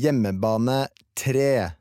Hjemmebane 3.